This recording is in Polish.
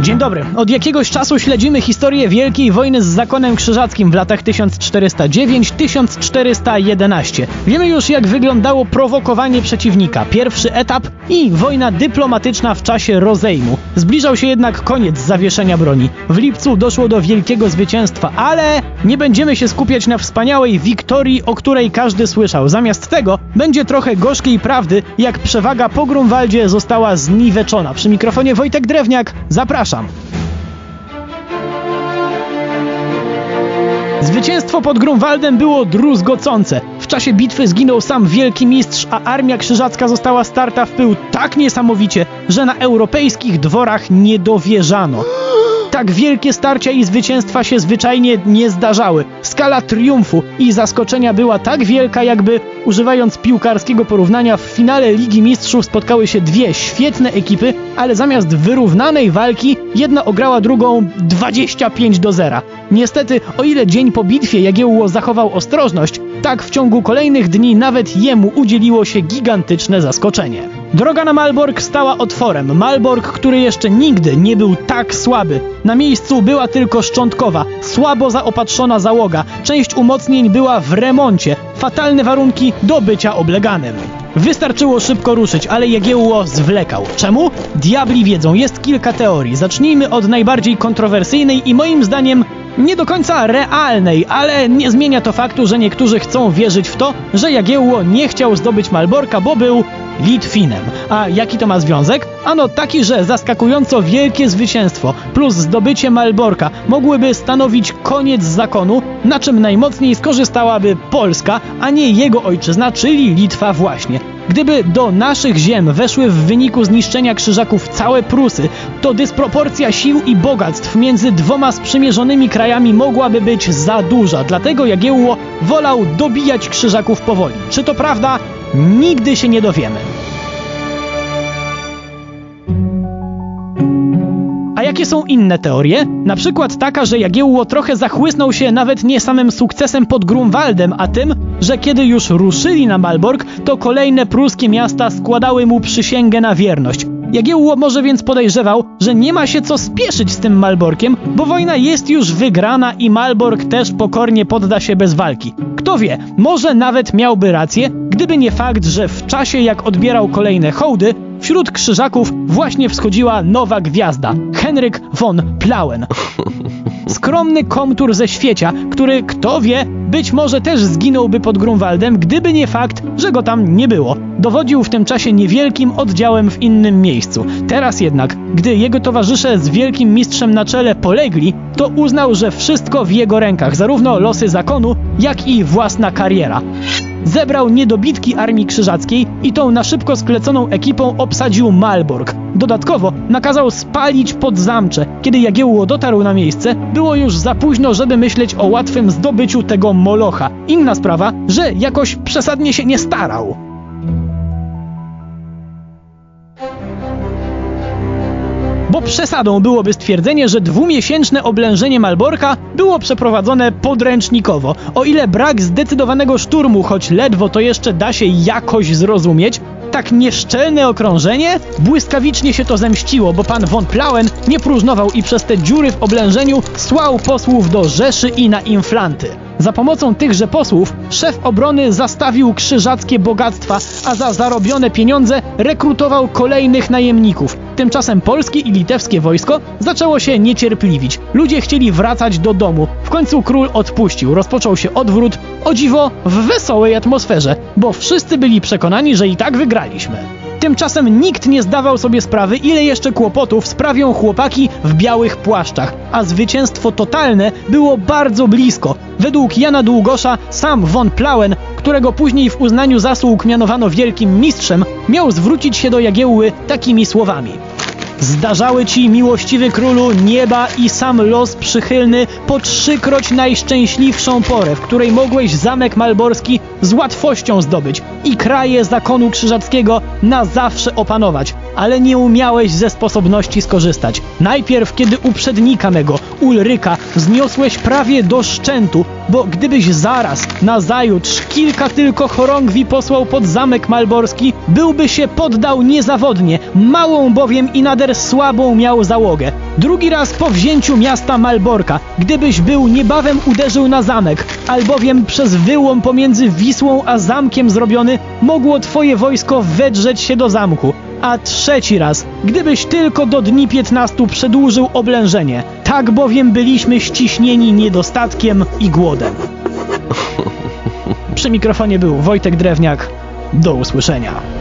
Dzień dobry. Od jakiegoś czasu śledzimy historię Wielkiej Wojny z Zakonem Krzyżackim w latach 1409-1411. Wiemy już jak wyglądało prowokowanie przeciwnika, pierwszy etap i wojna dyplomatyczna w czasie rozejmu. Zbliżał się jednak koniec zawieszenia broni. W lipcu doszło do wielkiego zwycięstwa, ale nie będziemy się skupiać na wspaniałej wiktorii, o której każdy słyszał. Zamiast tego będzie trochę gorzkiej prawdy, jak przewaga po Grunwaldzie została zniweczona. Przy mikrofonie Wojtek Drewniak, zapraszam. Zwycięstwo pod Grunwaldem było druzgocące. W czasie bitwy zginął sam wielki mistrz, a armia krzyżacka została starta w pył tak niesamowicie, że na europejskich dworach nie dowierzano. Tak wielkie starcia i zwycięstwa się zwyczajnie nie zdarzały. Skala triumfu i zaskoczenia była tak wielka, jakby używając piłkarskiego porównania w finale Ligi Mistrzów spotkały się dwie świetne ekipy, ale zamiast wyrównanej walki jedna ograła drugą 25 do 0. Niestety, o ile dzień po bitwie Jagiełło zachował ostrożność, tak w ciągu kolejnych dni nawet jemu udzieliło się gigantyczne zaskoczenie. Droga na Malbork stała otworem. Malbork, który jeszcze nigdy nie był tak słaby. Na miejscu była tylko szczątkowa, słabo zaopatrzona załoga. Część umocnień była w remoncie. Fatalne warunki do bycia obleganym. Wystarczyło szybko ruszyć, ale Jagiełło zwlekał. Czemu? Diabli wiedzą, jest kilka teorii. Zacznijmy od najbardziej kontrowersyjnej i moim zdaniem nie do końca realnej, ale nie zmienia to faktu, że niektórzy chcą wierzyć w to, że Jagiełło nie chciał zdobyć Malborka, bo był Litwinem. A jaki to ma związek? Ano taki, że zaskakująco wielkie zwycięstwo plus zdobycie Malborka mogłyby stanowić koniec zakonu, na czym najmocniej skorzystałaby Polska, a nie jego ojczyzna, czyli Litwa właśnie. Gdyby do naszych ziem weszły w wyniku zniszczenia krzyżaków całe Prusy, to dysproporcja sił i bogactw między dwoma sprzymierzonymi krajami mogłaby być za duża. Dlatego Jagiełło wolał dobijać krzyżaków powoli. Czy to prawda? Nigdy się nie dowiemy. A jakie są inne teorie? Na przykład taka, że Jagiełło trochę zachłysnął się nawet nie samym sukcesem pod Grunwaldem, a tym, że kiedy już ruszyli na Malbork, to kolejne pruskie miasta składały mu przysięgę na wierność. Jagiełło może więc podejrzewał, że nie ma się co spieszyć z tym Malborkiem, bo wojna jest już wygrana i Malbork też pokornie podda się bez walki. Kto wie, może nawet miałby rację, gdyby nie fakt, że w czasie jak odbierał kolejne hołdy, wśród krzyżaków właśnie wschodziła nowa gwiazda Henryk von Plauen. Skromny komtur ze świecia, który, kto wie, być może też zginąłby pod Grunwaldem, gdyby nie fakt, że go tam nie było. Dowodził w tym czasie niewielkim oddziałem w innym miejscu. Teraz jednak, gdy jego towarzysze z wielkim mistrzem na czele polegli, to uznał, że wszystko w jego rękach, zarówno losy zakonu, jak i własna kariera zebrał niedobitki armii krzyżackiej i tą na szybko skleconą ekipą obsadził Malbork. Dodatkowo nakazał spalić pod zamcze. Kiedy Jagiełło dotarł na miejsce, było już za późno, żeby myśleć o łatwym zdobyciu tego molocha. Inna sprawa, że jakoś przesadnie się nie starał. Bo przesadą byłoby stwierdzenie, że dwumiesięczne oblężenie Malborka było przeprowadzone podręcznikowo. O ile brak zdecydowanego szturmu, choć ledwo to jeszcze da się jakoś zrozumieć, tak nieszczelne okrążenie błyskawicznie się to zemściło, bo pan von Plauen nie próżnował i przez te dziury w oblężeniu słał posłów do Rzeszy i na inflanty. Za pomocą tychże posłów szef obrony zastawił krzyżackie bogactwa, a za zarobione pieniądze rekrutował kolejnych najemników. Tymczasem polskie i litewskie wojsko zaczęło się niecierpliwić. Ludzie chcieli wracać do domu. W końcu król odpuścił. Rozpoczął się odwrót, o dziwo, w wesołej atmosferze, bo wszyscy byli przekonani, że i tak wygraliśmy. Tymczasem nikt nie zdawał sobie sprawy, ile jeszcze kłopotów sprawią chłopaki w białych płaszczach, a zwycięstwo totalne było bardzo blisko. Według Jana Długosza sam von Plauen, którego później w uznaniu zasług mianowano wielkim mistrzem, miał zwrócić się do Jagiełły takimi słowami. Zdarzały ci, miłościwy królu, nieba i sam los przychylny po trzykroć najszczęśliwszą porę, w której mogłeś zamek malborski z łatwością zdobyć i kraje zakonu krzyżackiego na zawsze opanować. ale nie umiałeś ze sposobności skorzystać. Najpierw, kiedy uprzednika mego, Ulryka, zniosłeś prawie do szczętu, bo gdybyś zaraz, nazajutrz, kilka tylko chorągwi posłał pod zamek malborski, byłby się poddał niezawodnie, małą bowiem i nader słabą miał załogę. Drugi raz po wzięciu miasta Malborka, gdybyś był niebawem uderzył na zamek, albowiem przez wyłom pomiędzy Wisłą a zamkiem zrobiony, mogło twoje wojsko wedrzeć się do zamku. A trzeci raz, gdybyś tylko do dni 15 przedłużył oblężenie. Tak bowiem byliśmy ściśnieni niedostatkiem i głodem. Przy mikrofonie był Wojtek Drewniak. Do usłyszenia.